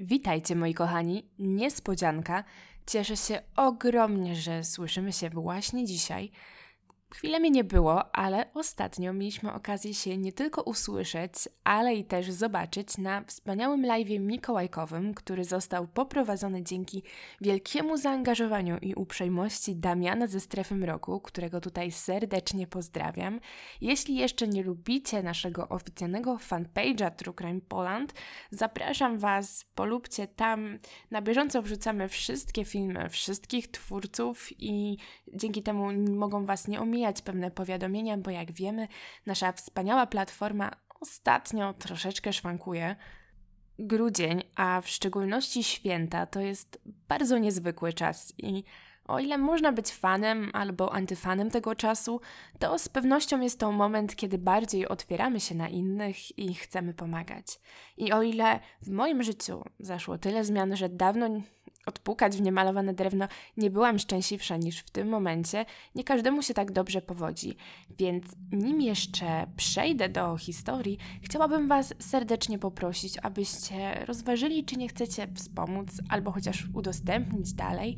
Witajcie moi kochani, niespodzianka. Cieszę się ogromnie, że słyszymy się właśnie dzisiaj. Chwilę mnie nie było, ale ostatnio mieliśmy okazję się nie tylko usłyszeć, ale i też zobaczyć na wspaniałym live'ie mikołajkowym, który został poprowadzony dzięki wielkiemu zaangażowaniu i uprzejmości Damiana ze Strefy Mroku, którego tutaj serdecznie pozdrawiam. Jeśli jeszcze nie lubicie naszego oficjalnego fanpage'a True Crime Poland, zapraszam Was, polubcie tam. Na bieżąco wrzucamy wszystkie filmy wszystkich twórców i dzięki temu mogą Was nie omijać omijać pewne powiadomienia, bo jak wiemy, nasza wspaniała platforma ostatnio troszeczkę szwankuje. Grudzień, a w szczególności święta, to jest bardzo niezwykły czas i o ile można być fanem albo antyfanem tego czasu, to z pewnością jest to moment, kiedy bardziej otwieramy się na innych i chcemy pomagać. I o ile w moim życiu zaszło tyle zmian, że dawno odpukać w niemalowane drewno, nie byłam szczęśliwsza niż w tym momencie. Nie każdemu się tak dobrze powodzi. Więc nim jeszcze przejdę do historii, chciałabym Was serdecznie poprosić, abyście rozważyli, czy nie chcecie wspomóc albo chociaż udostępnić dalej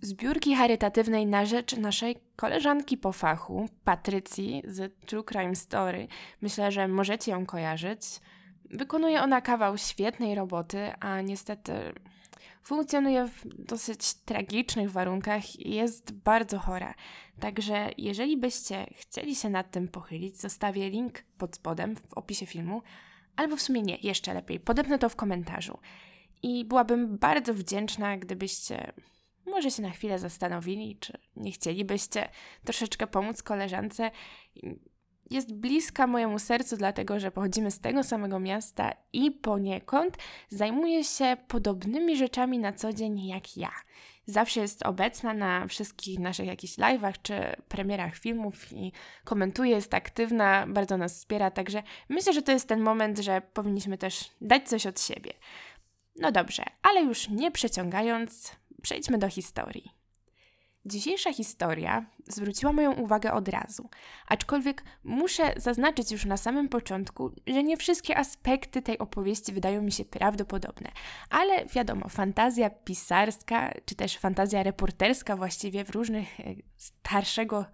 zbiórki charytatywnej na rzecz naszej koleżanki po fachu, Patrycji z True Crime Story. Myślę, że możecie ją kojarzyć. Wykonuje ona kawał świetnej roboty, a niestety funkcjonuje w dosyć tragicznych warunkach i jest bardzo chora. Także jeżeli byście chcieli się nad tym pochylić, zostawię link pod spodem w opisie filmu, albo w sumie nie, jeszcze lepiej, podepnę to w komentarzu. I byłabym bardzo wdzięczna, gdybyście może się na chwilę zastanowili, czy nie chcielibyście troszeczkę pomóc koleżance jest bliska mojemu sercu, dlatego że pochodzimy z tego samego miasta i poniekąd zajmuje się podobnymi rzeczami na co dzień jak ja. Zawsze jest obecna na wszystkich naszych jakichś live'ach czy premierach filmów i komentuje, jest aktywna, bardzo nas wspiera, także myślę, że to jest ten moment, że powinniśmy też dać coś od siebie. No dobrze, ale już nie przeciągając, przejdźmy do historii. Dzisiejsza historia zwróciła moją uwagę od razu, aczkolwiek muszę zaznaczyć już na samym początku, że nie wszystkie aspekty tej opowieści wydają mi się prawdopodobne, ale wiadomo, fantazja pisarska, czy też fantazja reporterska właściwie w różnych e, starszego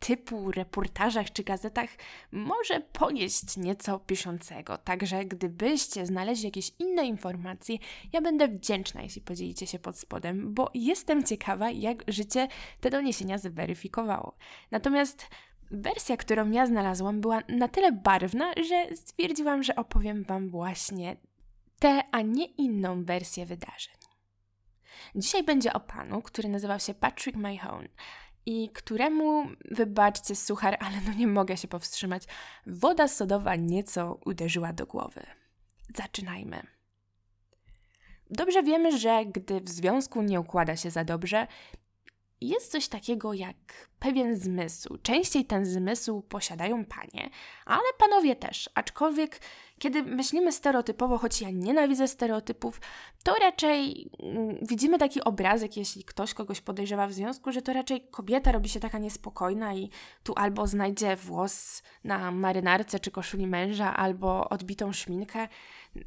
typu reportażach czy gazetach może ponieść nieco piszącego. Także gdybyście znaleźli jakieś inne informacje, ja będę wdzięczna, jeśli podzielicie się pod spodem, bo jestem ciekawa, jak życie te doniesienia zweryfikowało. Natomiast wersja, którą ja znalazłam, była na tyle barwna, że stwierdziłam, że opowiem Wam właśnie tę, a nie inną wersję wydarzeń. Dzisiaj będzie o panu, który nazywał się Patrick Mahone i któremu, wybaczcie suchar, ale no nie mogę się powstrzymać, woda sodowa nieco uderzyła do głowy. Zaczynajmy. Dobrze wiemy, że gdy w związku nie układa się za dobrze, jest coś takiego jak pewien zmysł. Częściej ten zmysł posiadają panie, ale panowie też. Aczkolwiek, kiedy myślimy stereotypowo, choć ja nienawidzę stereotypów, to raczej mm, widzimy taki obrazek, jeśli ktoś kogoś podejrzewa w związku, że to raczej kobieta robi się taka niespokojna i tu albo znajdzie włos na marynarce czy koszuli męża, albo odbitą szminkę,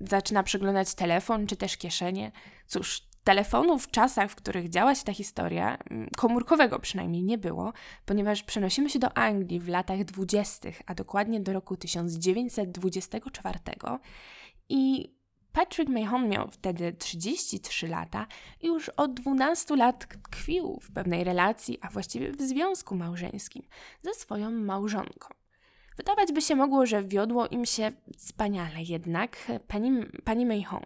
zaczyna przeglądać telefon czy też kieszenie. Cóż, Telefonu w czasach, w których działa się ta historia, mm, komórkowego przynajmniej nie było, ponieważ przenosimy się do Anglii w latach dwudziestych, a dokładnie do roku 1924 i Patrick Mahon miał wtedy 33 lata i już od 12 lat tkwił w pewnej relacji, a właściwie w związku małżeńskim ze swoją małżonką. Wydawać by się mogło, że wiodło im się wspaniale, jednak pani, pani Mahon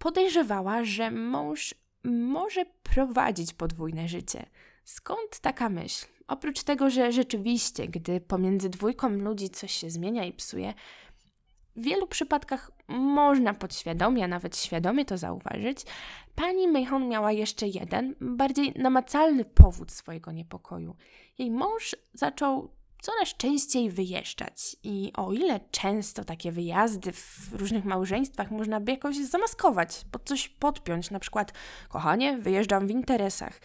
podejrzewała, że mąż może prowadzić podwójne życie. Skąd taka myśl? Oprócz tego, że rzeczywiście, gdy pomiędzy dwójką ludzi coś się zmienia i psuje, w wielu przypadkach można podświadomie, a nawet świadomie to zauważyć, pani Mayhon miała jeszcze jeden, bardziej namacalny powód swojego niepokoju. Jej mąż zaczął coraz częściej wyjeżdżać. I o ile często takie wyjazdy w różnych małżeństwach można by jakoś zamaskować, pod coś podpiąć, na przykład, kochanie, wyjeżdżam w interesach,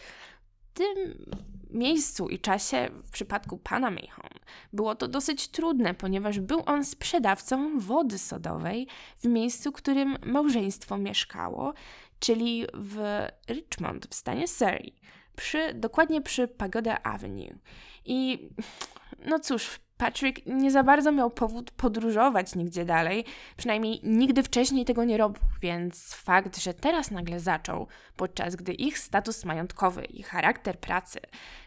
tym miejscu i czasie w przypadku pana Mayhon było to dosyć trudne, ponieważ był on sprzedawcą wody sodowej w miejscu, w którym małżeństwo mieszkało, czyli w Richmond w stanie Surrey, przy, dokładnie przy Pagoda Avenue. I no cóż, Patrick nie za bardzo miał powód podróżować nigdzie dalej, przynajmniej nigdy wcześniej tego nie robił, więc fakt, że teraz nagle zaczął, podczas gdy ich status majątkowy i charakter pracy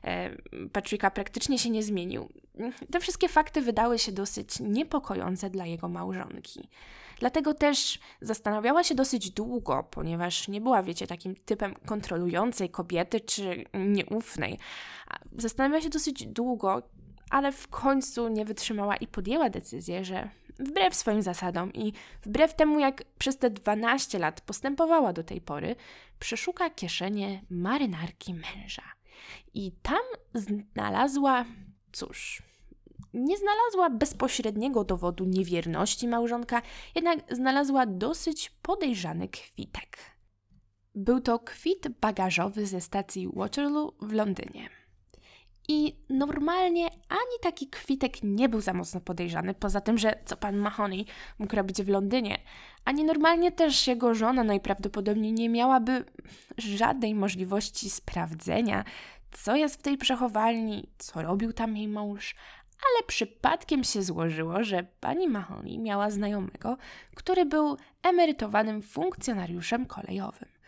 e, Patricka praktycznie się nie zmienił, te wszystkie fakty wydały się dosyć niepokojące dla jego małżonki. Dlatego też zastanawiała się dosyć długo, ponieważ nie była, wiecie, takim typem kontrolującej kobiety czy nieufnej. Zastanawiała się dosyć długo, ale w końcu nie wytrzymała i podjęła decyzję, że wbrew swoim zasadom i wbrew temu, jak przez te 12 lat postępowała do tej pory, przeszuka kieszenie marynarki męża. I tam znalazła, cóż, nie znalazła bezpośredniego dowodu niewierności małżonka, jednak znalazła dosyć podejrzany kwitek. Był to kwit bagażowy ze stacji Waterloo w Londynie. I normalnie ani taki kwitek nie był za mocno podejrzany, poza tym, że co pan Mahoney mógł robić w Londynie, ani normalnie też jego żona najprawdopodobniej nie miałaby żadnej możliwości sprawdzenia, co jest w tej przechowalni, co robił tam jej mąż, ale przypadkiem się złożyło, że pani Mahoney miała znajomego, który był emerytowanym funkcjonariuszem kolejowym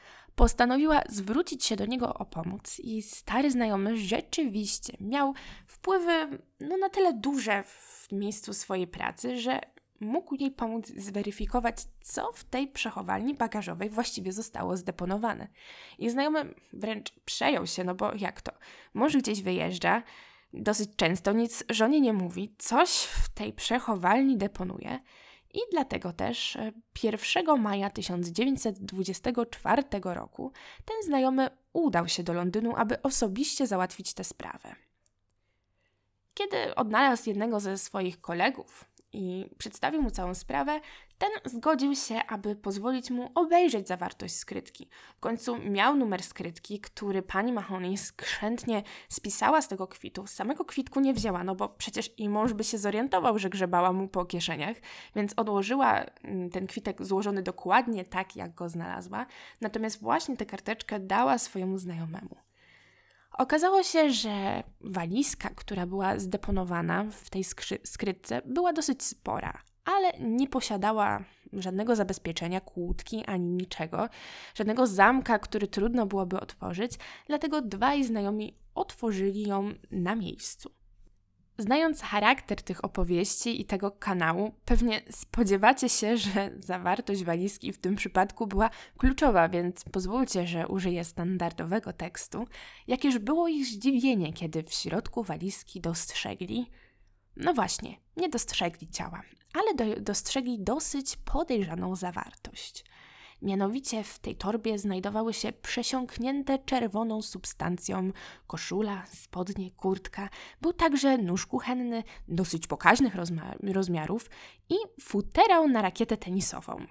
postanowiła zwrócić się do niego o pomoc i stary znajomy rzeczywiście miał wpływy no, na tyle duże w miejscu swojej pracy, że mógł jej pomóc zweryfikować, co w tej przechowalni bagażowej właściwie zostało zdeponowane. I znajomy wręcz przejął się, no bo jak to? Może gdzieś wyjeżdża, dosyć często nic żonie nie mówi, coś w tej przechowalni deponuje – i dlatego też 1 e, maja 1924 roku ten znajomy udał się do Londynu, aby osobiście załatwić tę sprawę. Kiedy odnalazł jednego ze swoich kolegów, i przedstawił mu całą sprawę, ten zgodził się, aby pozwolić mu obejrzeć zawartość skrytki. W końcu miał numer skrytki, który pani Mahoney skrzętnie spisała z tego kwitu. Samego kwitku nie wzięła, no bo przecież i mąż by się zorientował, że grzebała mu po kieszeniach, więc odłożyła mm, ten kwitek złożony dokładnie tak, jak go znalazła. Natomiast właśnie tę karteczkę dała swojemu znajomemu. Okazało się, że walizka, która była zdeponowana w tej skrytce, była dosyć spora, ale nie posiadała żadnego zabezpieczenia, kłódki ani niczego, żadnego zamka, który trudno byłoby otworzyć, dlatego dwaj znajomi otworzyli ją na miejscu. Znając charakter tych opowieści i tego kanału, pewnie spodziewacie się, że zawartość walizki w tym przypadku była kluczowa, więc pozwólcie, że użyję standardowego tekstu. Jakież było ich zdziwienie, kiedy w środku walizki dostrzegli. No właśnie, nie dostrzegli ciała, ale do, dostrzegli dosyć podejrzaną zawartość. Mianowicie w tej torbie znajdowały się przesiąknięte czerwoną substancją koszula, spodnie, kurtka. Był także nóż kuchenny dosyć pokaźnych rozmiarów i futerał na rakietę tenisową.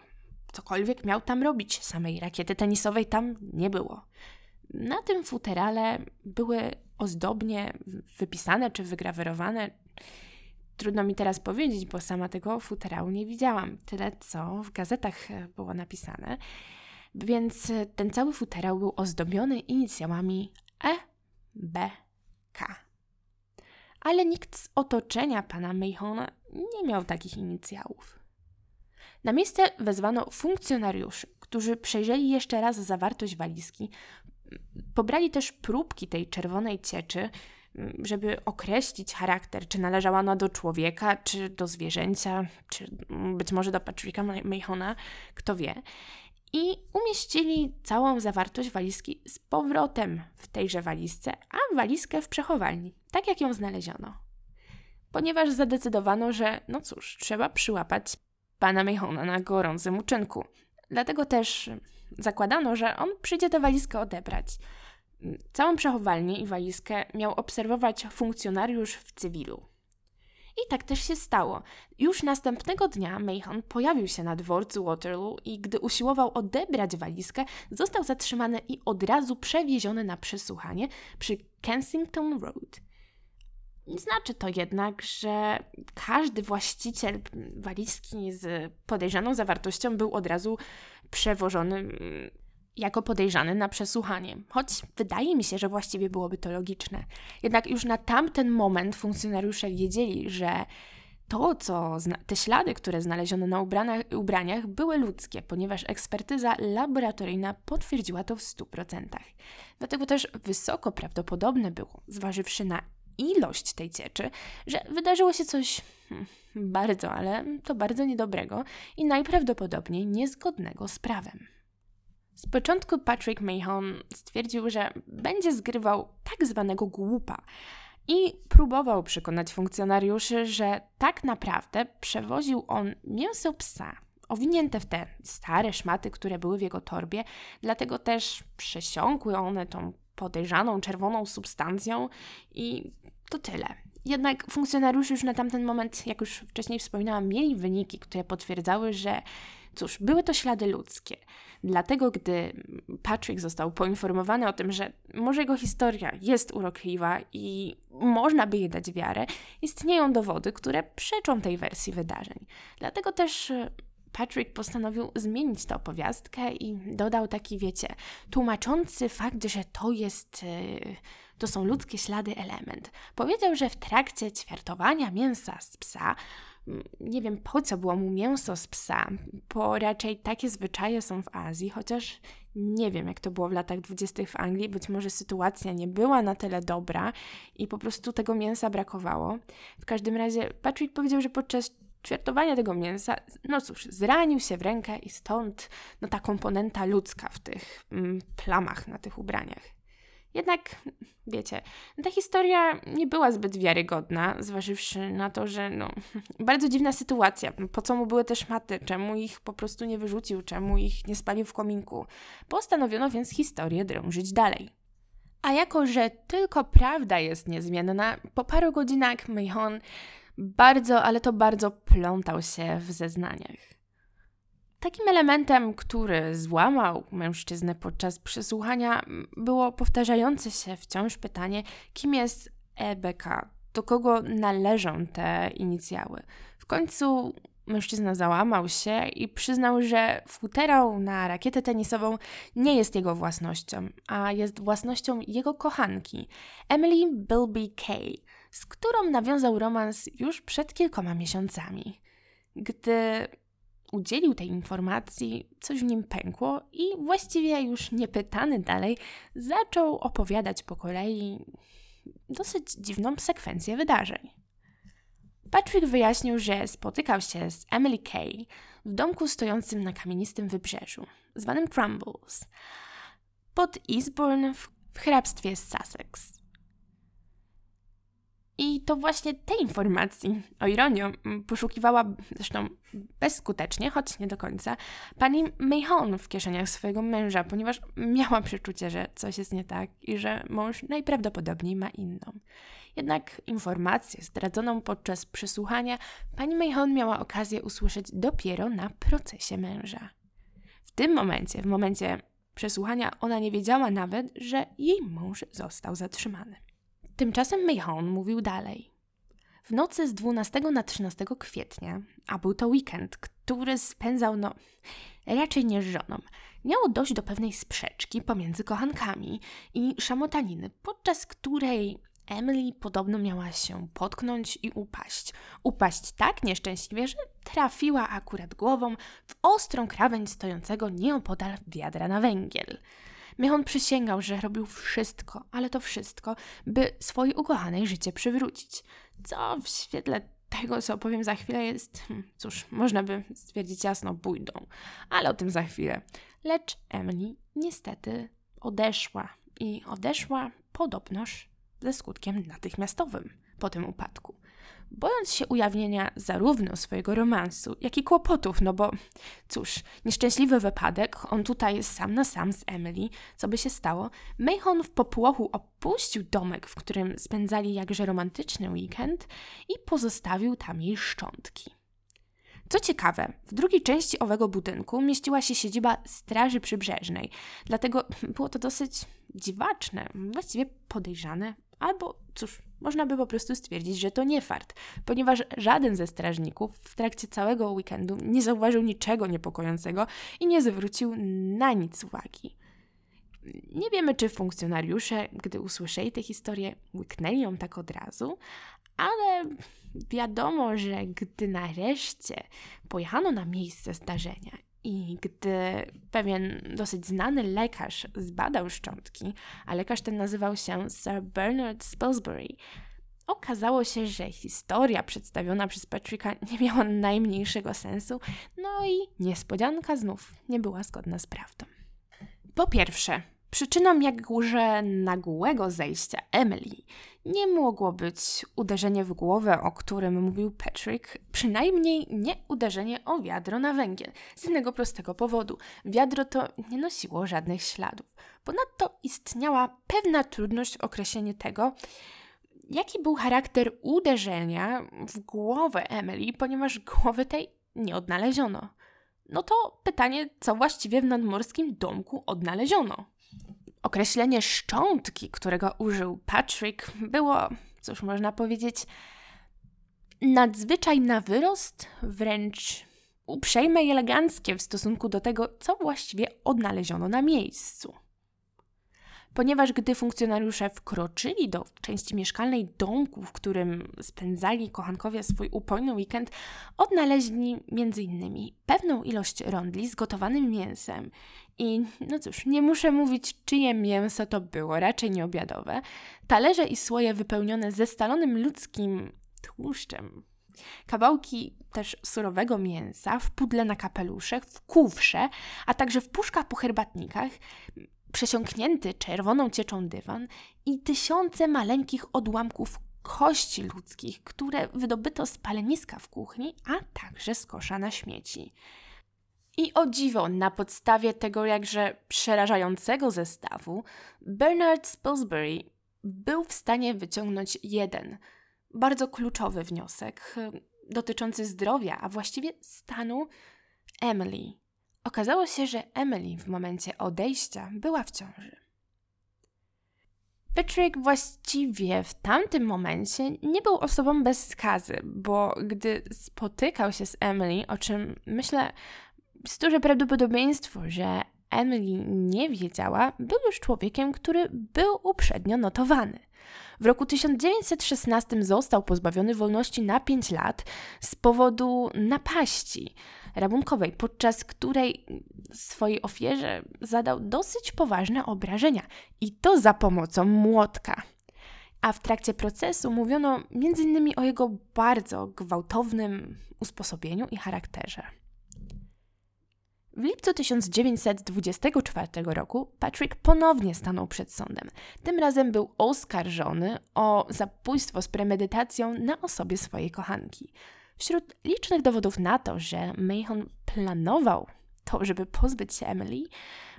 Cokolwiek miał tam robić, samej rakiety tenisowej tam nie było. Na tym futerale były ozdobnie wypisane czy wygrawerowane Trudno mi teraz powiedzieć, bo sama tego futerału nie widziałam. Tyle, co w gazetach e, było napisane. Więc e, ten cały futerał był ozdobiony inicjałami E, B, K. Ale nikt z otoczenia pana Mayhona nie miał takich inicjałów. Na miejsce wezwano funkcjonariuszy, którzy przejrzeli jeszcze raz zawartość walizki, pobrali też próbki tej czerwonej cieczy, żeby określić charakter, czy należała ona do człowieka, czy do zwierzęcia, czy być może do Patricka Mayhona, kto wie. I umieścili całą zawartość walizki z powrotem w tejże walizce, a walizkę w przechowalni, tak jak ją znaleziono. Ponieważ zadecydowano, że no cóż, trzeba przyłapać pana Mayhona na gorącym uczynku. Dlatego też zakładano, że on przyjdzie tę walizkę odebrać. Całą przechowalnię i walizkę miał obserwować funkcjonariusz w cywilu. I tak też się stało. Już następnego dnia Mayhon pojawił się na dworcu Waterloo i gdy usiłował odebrać walizkę, został zatrzymany i od razu przewieziony na przesłuchanie przy Kensington Road. Znaczy to jednak, że każdy właściciel walizki z podejrzaną zawartością był od razu przewożony mm, jako podejrzany na przesłuchanie, choć wydaje mi się, że właściwie byłoby to logiczne. Jednak już na tamten moment funkcjonariusze wiedzieli, że to, co te ślady, które znaleziono na ubraniach, ubraniach, były ludzkie, ponieważ ekspertyza laboratoryjna potwierdziła to w 100%. Dlatego też wysoko prawdopodobne było, zważywszy na ilość tej cieczy, że wydarzyło się coś hmm, bardzo, ale to bardzo niedobrego i najprawdopodobniej niezgodnego z prawem. Z początku Patrick Mahon stwierdził, że będzie zgrywał tak zwanego głupa i próbował przekonać funkcjonariuszy, że tak naprawdę przewoził on mięso psa, owinięte w te stare szmaty, które były w jego torbie, dlatego też przesiąkły one tą podejrzaną czerwoną substancją i to tyle. Jednak funkcjonariusze już na tamten moment, jak już wcześniej wspominałam, mieli wyniki, które potwierdzały, że cóż, były to ślady ludzkie. Dlatego, gdy Patrick został poinformowany o tym, że może jego historia jest urokliwa i można by jej dać wiarę, istnieją dowody, które przeczą tej wersji wydarzeń. Dlatego też e, Patrick postanowił zmienić tę opowiastkę i dodał taki, wiecie, tłumaczący fakt, że to jest. To są ludzkie ślady element. Powiedział, że w trakcie ćwiartowania mięsa z psa nie wiem po co było mu mięso z psa, bo raczej takie zwyczaje są w Azji, chociaż nie wiem jak to było w latach dwudziestych w Anglii, być może sytuacja nie była na tyle dobra i po prostu tego mięsa brakowało. W każdym razie Patrick powiedział, że podczas ćwiartowania tego mięsa, no cóż, zranił się w rękę i stąd no ta komponenta ludzka w tych mm, plamach na tych ubraniach. Jednak, wiecie, ta historia nie była zbyt wiarygodna, zważywszy na to, że no, bardzo dziwna sytuacja. Po co mu były te szmaty? Czemu ich po prostu nie wyrzucił? Czemu ich nie spalił w kominku? Postanowiono więc historię drążyć dalej. A jako, że tylko prawda jest niezmienna, po paru godzinach Mayhon bardzo, ale to bardzo plątał się w zeznaniach. Takim elementem, który złamał mężczyznę podczas przesłuchania, było powtarzające się wciąż pytanie, kim jest EBK, do kogo należą te inicjały. W końcu mężczyzna załamał się i przyznał, że futerał na rakietę tenisową nie jest jego własnością, a jest własnością jego kochanki, Emily Bilby Kay, z którą nawiązał romans już przed kilkoma miesiącami. Gdy udzielił tej informacji, coś w nim pękło i właściwie już niepytany dalej zaczął opowiadać po kolei dosyć dziwną sekwencję wydarzeń. Patrick wyjaśnił, że spotykał się z Emily Kay w domku stojącym na kamienistym wybrzeżu, zwanym Crumbles, pod Eastbourne w hrabstwie Sussex. I to właśnie tej informacji, o ironię, poszukiwała zresztą bezskutecznie, choć nie do końca, pani Mayhon w kieszeniach swojego męża, ponieważ miała przeczucie, że coś jest nie tak i że mąż najprawdopodobniej ma inną. Jednak informację zdradzoną podczas przesłuchania pani Mayhon miała okazję usłyszeć dopiero na procesie męża. W tym momencie, w momencie przesłuchania, ona nie wiedziała nawet, że jej mąż został zatrzymany. Tymczasem Mayhon mówił dalej. W nocy z 12 na 13 kwietnia, a był to weekend, który spędzał, no, raczej nie z żoną, miało dojść do pewnej sprzeczki pomiędzy kochankami i szamotaniny, podczas której Emily podobno miała się potknąć i upaść. Upaść tak nieszczęśliwie, że trafiła akurat głową w ostrą krawędź stojącego nieopodal wiadra na węgiel. Michon przysięgał, że robił wszystko, ale to wszystko, by swojej ukochanej życie przywrócić. Co w świetle tego, co opowiem za chwilę, jest, hmm, cóż, można by stwierdzić jasno, bójdą, ale o tym za chwilę. Lecz Emily niestety odeszła i odeszła podobnoż ze skutkiem natychmiastowym po tym upadku. Bojąc się ujawnienia zarówno swojego romansu, jak i kłopotów, no bo cóż, nieszczęśliwy wypadek, on tutaj sam na sam z Emily, co by się stało, Mayhon w popłochu opuścił domek, w którym spędzali jakże romantyczny weekend i pozostawił tam jej szczątki. Co ciekawe, w drugiej części owego budynku mieściła się siedziba Straży Przybrzeżnej, dlatego było to dosyć dziwaczne, właściwie podejrzane, albo cóż, można by po prostu stwierdzić, że to nie fart, ponieważ żaden ze strażników w trakcie całego weekendu nie zauważył niczego niepokojącego i nie zwrócił na nic uwagi. Nie wiemy, czy funkcjonariusze, gdy usłyszeli tę historię, łyknęli ją tak od razu, ale wiadomo, że gdy nareszcie pojechano na miejsce zdarzenia i gdy pewien dosyć znany lekarz zbadał szczątki, a lekarz ten nazywał się Sir Bernard Spilsbury, okazało się, że historia przedstawiona przez Patricka nie miała najmniejszego sensu, no i niespodzianka znów nie była zgodna z prawdą. Po pierwsze, Przyczyną jakże nagłego zejścia Emily nie mogło być uderzenie w głowę, o którym mówił Patrick, przynajmniej nie uderzenie o wiadro na węgiel. Z jednego prostego powodu. Wiadro to nie nosiło żadnych śladów. Ponadto istniała pewna trudność w określeniu tego, jaki był charakter uderzenia w głowę Emily, ponieważ głowy tej nie odnaleziono. No to pytanie, co właściwie w nadmorskim domku odnaleziono? Określenie szczątki, którego użył Patrick, było, cóż można powiedzieć, nadzwyczaj na wyrost, wręcz uprzejme i eleganckie w stosunku do tego, co właściwie odnaleziono na miejscu ponieważ gdy funkcjonariusze wkroczyli do części mieszkalnej domku, w którym spędzali kochankowie swój upojny weekend, odnaleźli m.in. pewną ilość rondli z gotowanym mięsem. I no cóż, nie muszę mówić, czyje mięso to było, raczej nie obiadowe. Talerze i słoje wypełnione ze stalonym ludzkim tłuszczem, kawałki też surowego mięsa w pudle na kapeluszach, w kówrze, a także w puszkach po herbatnikach, przesiąknięty czerwoną cieczą dywan i tysiące maleńkich odłamków kości ludzkich, które wydobyto z paleniska w kuchni, a także z kosza na śmieci. I o dziwo, na podstawie tego jakże przerażającego zestawu, Bernard Spilsbury był w stanie wyciągnąć jeden, bardzo kluczowy wniosek dotyczący zdrowia, a właściwie stanu Emily. Okazało się, że Emily w momencie odejścia była w ciąży. Patrick właściwie w tamtym momencie nie był osobą bez skazy, bo gdy spotykał się z Emily, o czym myślę, jest duże prawdopodobieństwo, że Emily nie wiedziała, był już człowiekiem, który był uprzednio notowany. W roku 1916 został pozbawiony wolności na 5 lat z powodu napaści rabunkowej, podczas której swojej ofierze zadał dosyć poważne obrażenia i to za pomocą młotka. A w trakcie procesu mówiono m.in. o jego bardzo gwałtownym usposobieniu i charakterze. W lipcu 1924 roku Patrick ponownie stanął przed sądem. Tym razem był oskarżony o zabójstwo z premedytacją na osobie swojej kochanki. Wśród licznych dowodów na to, że Mahon planował to, żeby pozbyć się Emily,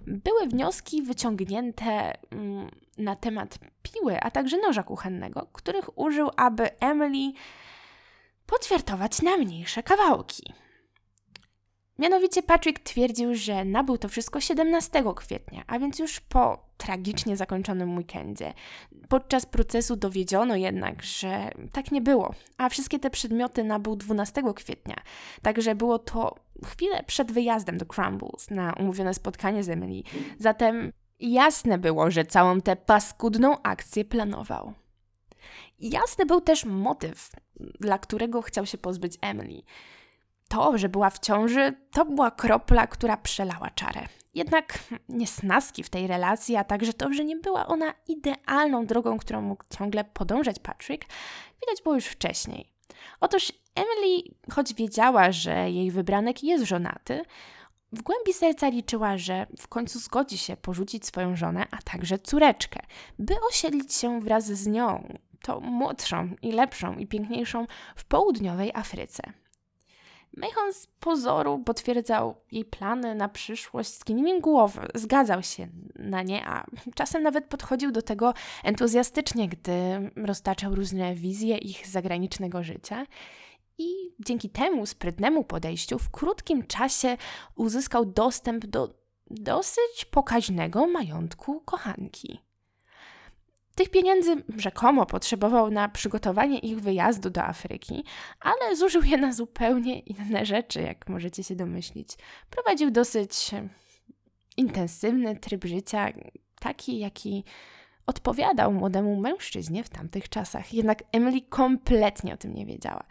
były wnioski wyciągnięte mm, na temat piły, a także noża kuchennego, których użył, aby Emily poćwiartować na mniejsze kawałki. Mianowicie Patrick twierdził, że nabył to wszystko 17 kwietnia, a więc już po tragicznie zakończonym weekendzie. Podczas procesu dowiedziono jednak, że tak nie było, a wszystkie te przedmioty nabył 12 kwietnia, także było to chwilę przed wyjazdem do Crumbles na umówione spotkanie z Emily. Zatem jasne było, że całą tę paskudną akcję planował. Jasny był też motyw, dla którego chciał się pozbyć Emily to, że była w ciąży, to była kropla, która przelała czarę. Jednak niesnaski w tej relacji, a także to, że nie była ona idealną drogą, którą mógł ciągle podążać Patrick, widać było już wcześniej. Otóż Emily, choć wiedziała, że jej wybranek jest żonaty, w głębi serca liczyła, że w końcu zgodzi się porzucić swoją żonę, a także córeczkę, by osiedlić się wraz z nią to młodszą i lepszą i piękniejszą w południowej Afryce. Mayhon z pozoru potwierdzał jej plany na przyszłość, skinieniem głowy, zgadzał się na nie, a czasem nawet podchodził do tego entuzjastycznie, gdy roztaczał różne wizje ich zagranicznego życia. I dzięki temu sprytnemu podejściu w krótkim czasie uzyskał dostęp do dosyć pokaźnego majątku kochanki. Tych pieniędzy rzekomo potrzebował na przygotowanie ich wyjazdu do Afryki, ale zużył je na zupełnie inne rzeczy, jak możecie się domyślić. Prowadził dosyć intensywny tryb życia, taki jaki odpowiadał młodemu mężczyźnie w tamtych czasach. Jednak Emily kompletnie o tym nie wiedziała.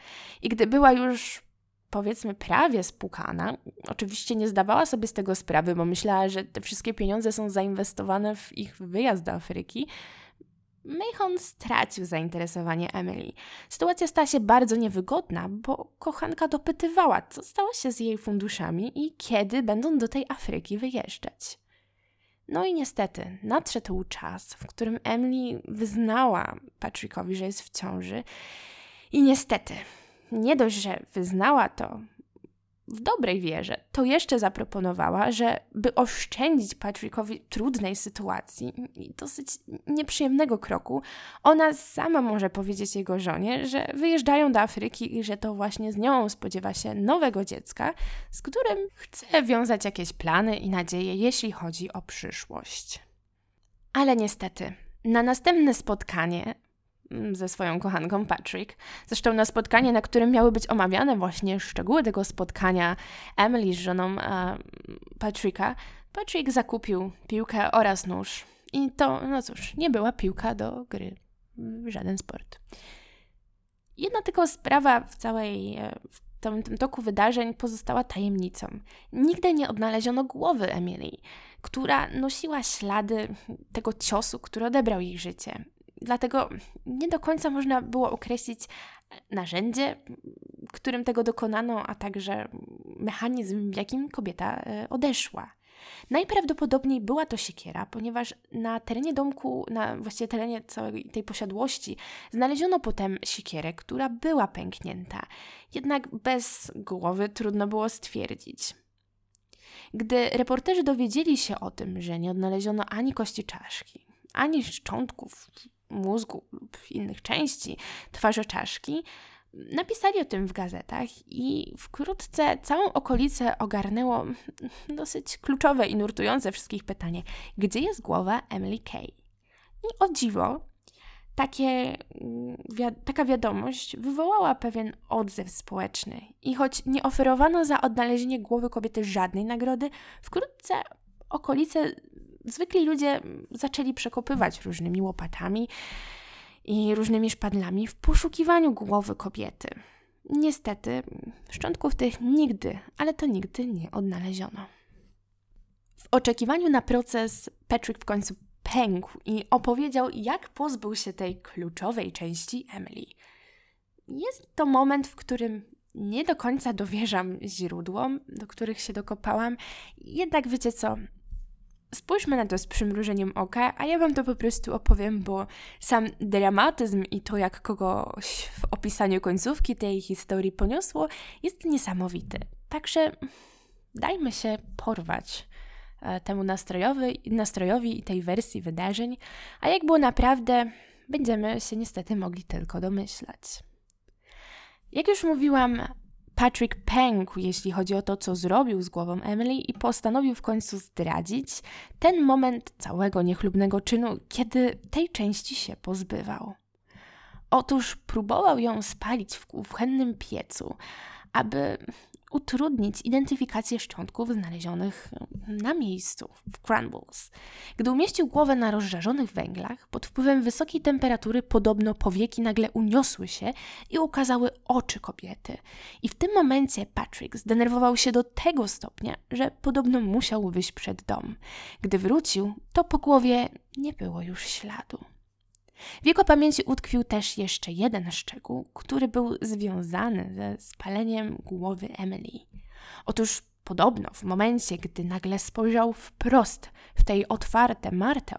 I gdy była już powiedzmy prawie spukana, oczywiście nie zdawała sobie z tego sprawy, bo myślała, że te wszystkie pieniądze są zainwestowane w ich wyjazd do Afryki, Mayhon stracił zainteresowanie Emily. Sytuacja stała się bardzo niewygodna, bo kochanka dopytywała, co stało się z jej funduszami i kiedy będą do tej Afryki wyjeżdżać. No i niestety nadszedł czas, w którym Emily wyznała Patrickowi, że jest w ciąży. I niestety, nie dość, że wyznała to, w dobrej wierze, to jeszcze zaproponowała, że by oszczędzić Patrickowi trudnej sytuacji i dosyć nieprzyjemnego kroku, ona sama może powiedzieć jego żonie, że wyjeżdżają do Afryki i że to właśnie z nią spodziewa się nowego dziecka, z którym chce wiązać jakieś plany i nadzieje, jeśli chodzi o przyszłość. Ale niestety, na następne spotkanie ze swoją kochanką Patrick. Zresztą na spotkanie, na którym miały być omawiane właśnie szczegóły tego spotkania Emily z żoną e, Patricka, Patrick zakupił piłkę oraz nóż. I to, no cóż, nie była piłka do gry. Żaden sport. Jedna tylko sprawa w całej, e, w tym, tym toku wydarzeń pozostała tajemnicą. Nigdy nie odnaleziono głowy Emily, która nosiła ślady tego ciosu, który odebrał jej życie. Dlatego nie do końca można było określić narzędzie, którym tego dokonano, a także mechanizm, w jakim kobieta e, odeszła. Najprawdopodobniej była to siekiera, ponieważ na terenie domku, na właściwie terenie całej tej posiadłości, znaleziono potem siekierę, która była pęknięta. Jednak bez głowy trudno było stwierdzić. Gdy reporterzy dowiedzieli się o tym, że nie odnaleziono ani kości czaszki, ani szczątków mózgu lub innych części twarzy czaszki, napisali o tym w gazetach i wkrótce całą okolicę ogarnęło dosyć kluczowe i nurtujące wszystkich pytanie, gdzie jest głowa Emily Kay? I o dziwo, takie, wi taka wiadomość wywołała pewien odzew społeczny. I choć nie oferowano za odnalezienie głowy kobiety żadnej nagrody, wkrótce okolice zwykli ludzie zaczęli przekopywać różnymi łopatami i różnymi szpadlami w poszukiwaniu głowy kobiety. Niestety, szczątków tych nigdy, ale to nigdy nie odnaleziono. W oczekiwaniu na proces Patrick w końcu pękł i opowiedział, jak pozbył się tej kluczowej części Emily. Jest to moment, w którym nie do końca dowierzam źródłom, do których się dokopałam, jednak wiecie co, spójrzmy na to z przymrużeniem oka, a ja wam to po prostu opowiem, bo sam dramatyzm i to, jak kogoś w opisaniu końcówki tej historii poniosło, jest niesamowity. Także dajmy się porwać e, temu nastrojowi, nastrojowi i tej wersji wydarzeń, a jak było naprawdę, będziemy się niestety mogli tylko domyślać. Jak już mówiłam, Patrick pękł, jeśli chodzi o to, co zrobił z głową Emily i postanowił w końcu zdradzić ten moment całego niechlubnego czynu, kiedy tej części się pozbywał. Otóż próbował ją spalić w kuchennym piecu, aby utrudnić identyfikację szczątków znalezionych na miejscu w Crumbles. Gdy umieścił głowę na rozżarzonych węglach, pod wpływem wysokiej temperatury podobno powieki nagle uniosły się i ukazały oczy kobiety. I w tym momencie Patrick zdenerwował się do tego stopnia, że podobno musiał wyjść przed dom. Gdy wrócił, to po głowie nie było już śladu. W jego pamięci utkwił też jeszcze jeden szczegół, który był związany ze spaleniem głowy Emily. Otóż podobno w momencie, gdy nagle spojrzał wprost w tej otwarte,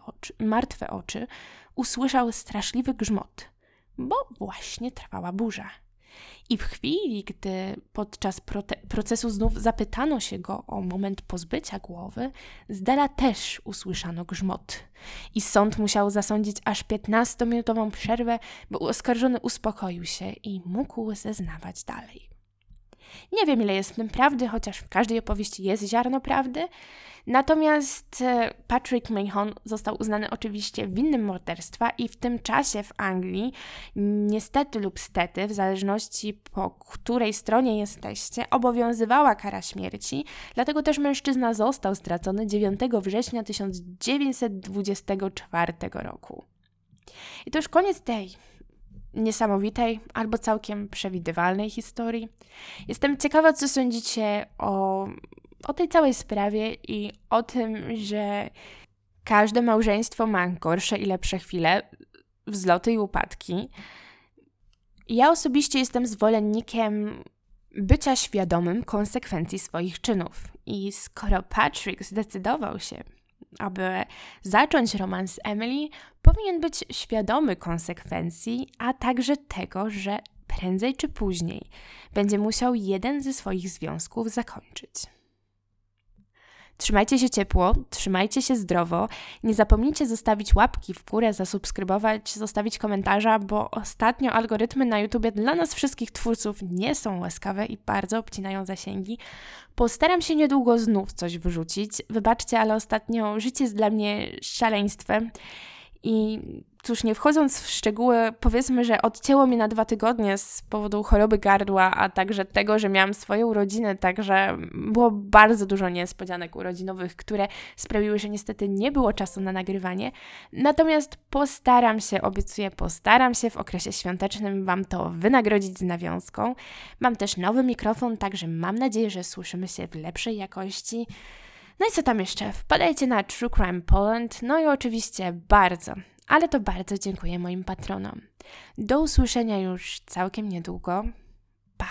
oczy, martwe oczy, usłyszał straszliwy grzmot. bo właśnie trwała burza. I w chwili, gdy podczas procesu znów zapytano się go o moment pozbycia głowy, z dala też usłyszano grzmot. I sąd musiał zasądzić aż 15-minutową przerwę, by oskarżony uspokoił się i mógł zeznawać dalej. Nie wiem, ile jest w tym prawdy, chociaż w każdej opowieści jest ziarno prawdy. Natomiast e, Patrick Mahon został uznany oczywiście winnym morderstwa i w tym czasie w Anglii, niestety lub stety, w zależności po której stronie jesteście, obowiązywała kara śmierci, dlatego też mężczyzna został stracony 9 września 1924 roku. I to już koniec tej niesamowitej albo całkiem przewidywalnej historii. Jestem ciekawa, co sądzicie o, o tej całej sprawie i o tym, że każde małżeństwo ma gorsze i lepsze chwile, wzloty i upadki. Ja osobiście jestem zwolennikiem bycia świadomym konsekwencji swoich czynów. I skoro Patrick zdecydował się aby zacząć romans z Emily, powinien być świadomy konsekwencji, a także tego, że prędzej czy później będzie musiał jeden ze swoich związków zakończyć. Trzymajcie się ciepło, trzymajcie się zdrowo. Nie zapomnijcie zostawić łapki w górę, zasubskrybować, zostawić komentarza, bo ostatnio algorytmy na YouTube dla nas wszystkich twórców nie są łaskawe i bardzo obcinają zasięgi. Postaram się niedługo znów coś wyrzucić. Wybaczcie, ale ostatnio życie jest dla mnie szaleństwem. I cóż, nie wchodząc w szczegóły, powiedzmy, że odcięło mnie na dwa tygodnie z powodu choroby gardła, a także tego, że miałam swoje urodziny, także było bardzo dużo niespodzianek urodzinowych, które sprawiły, że niestety nie było czasu na nagrywanie. Natomiast postaram się, obiecuję, postaram się w okresie świątecznym Wam to wynagrodzić z nawiązką. Mam też nowy mikrofon, także mam nadzieję, że słyszymy się w lepszej jakości. No i co tam jeszcze? Wpadajcie na True Crime Poland, no i oczywiście bardzo, ale to bardzo dziękuję moim patronom. Do usłyszenia już całkiem niedługo. Pa!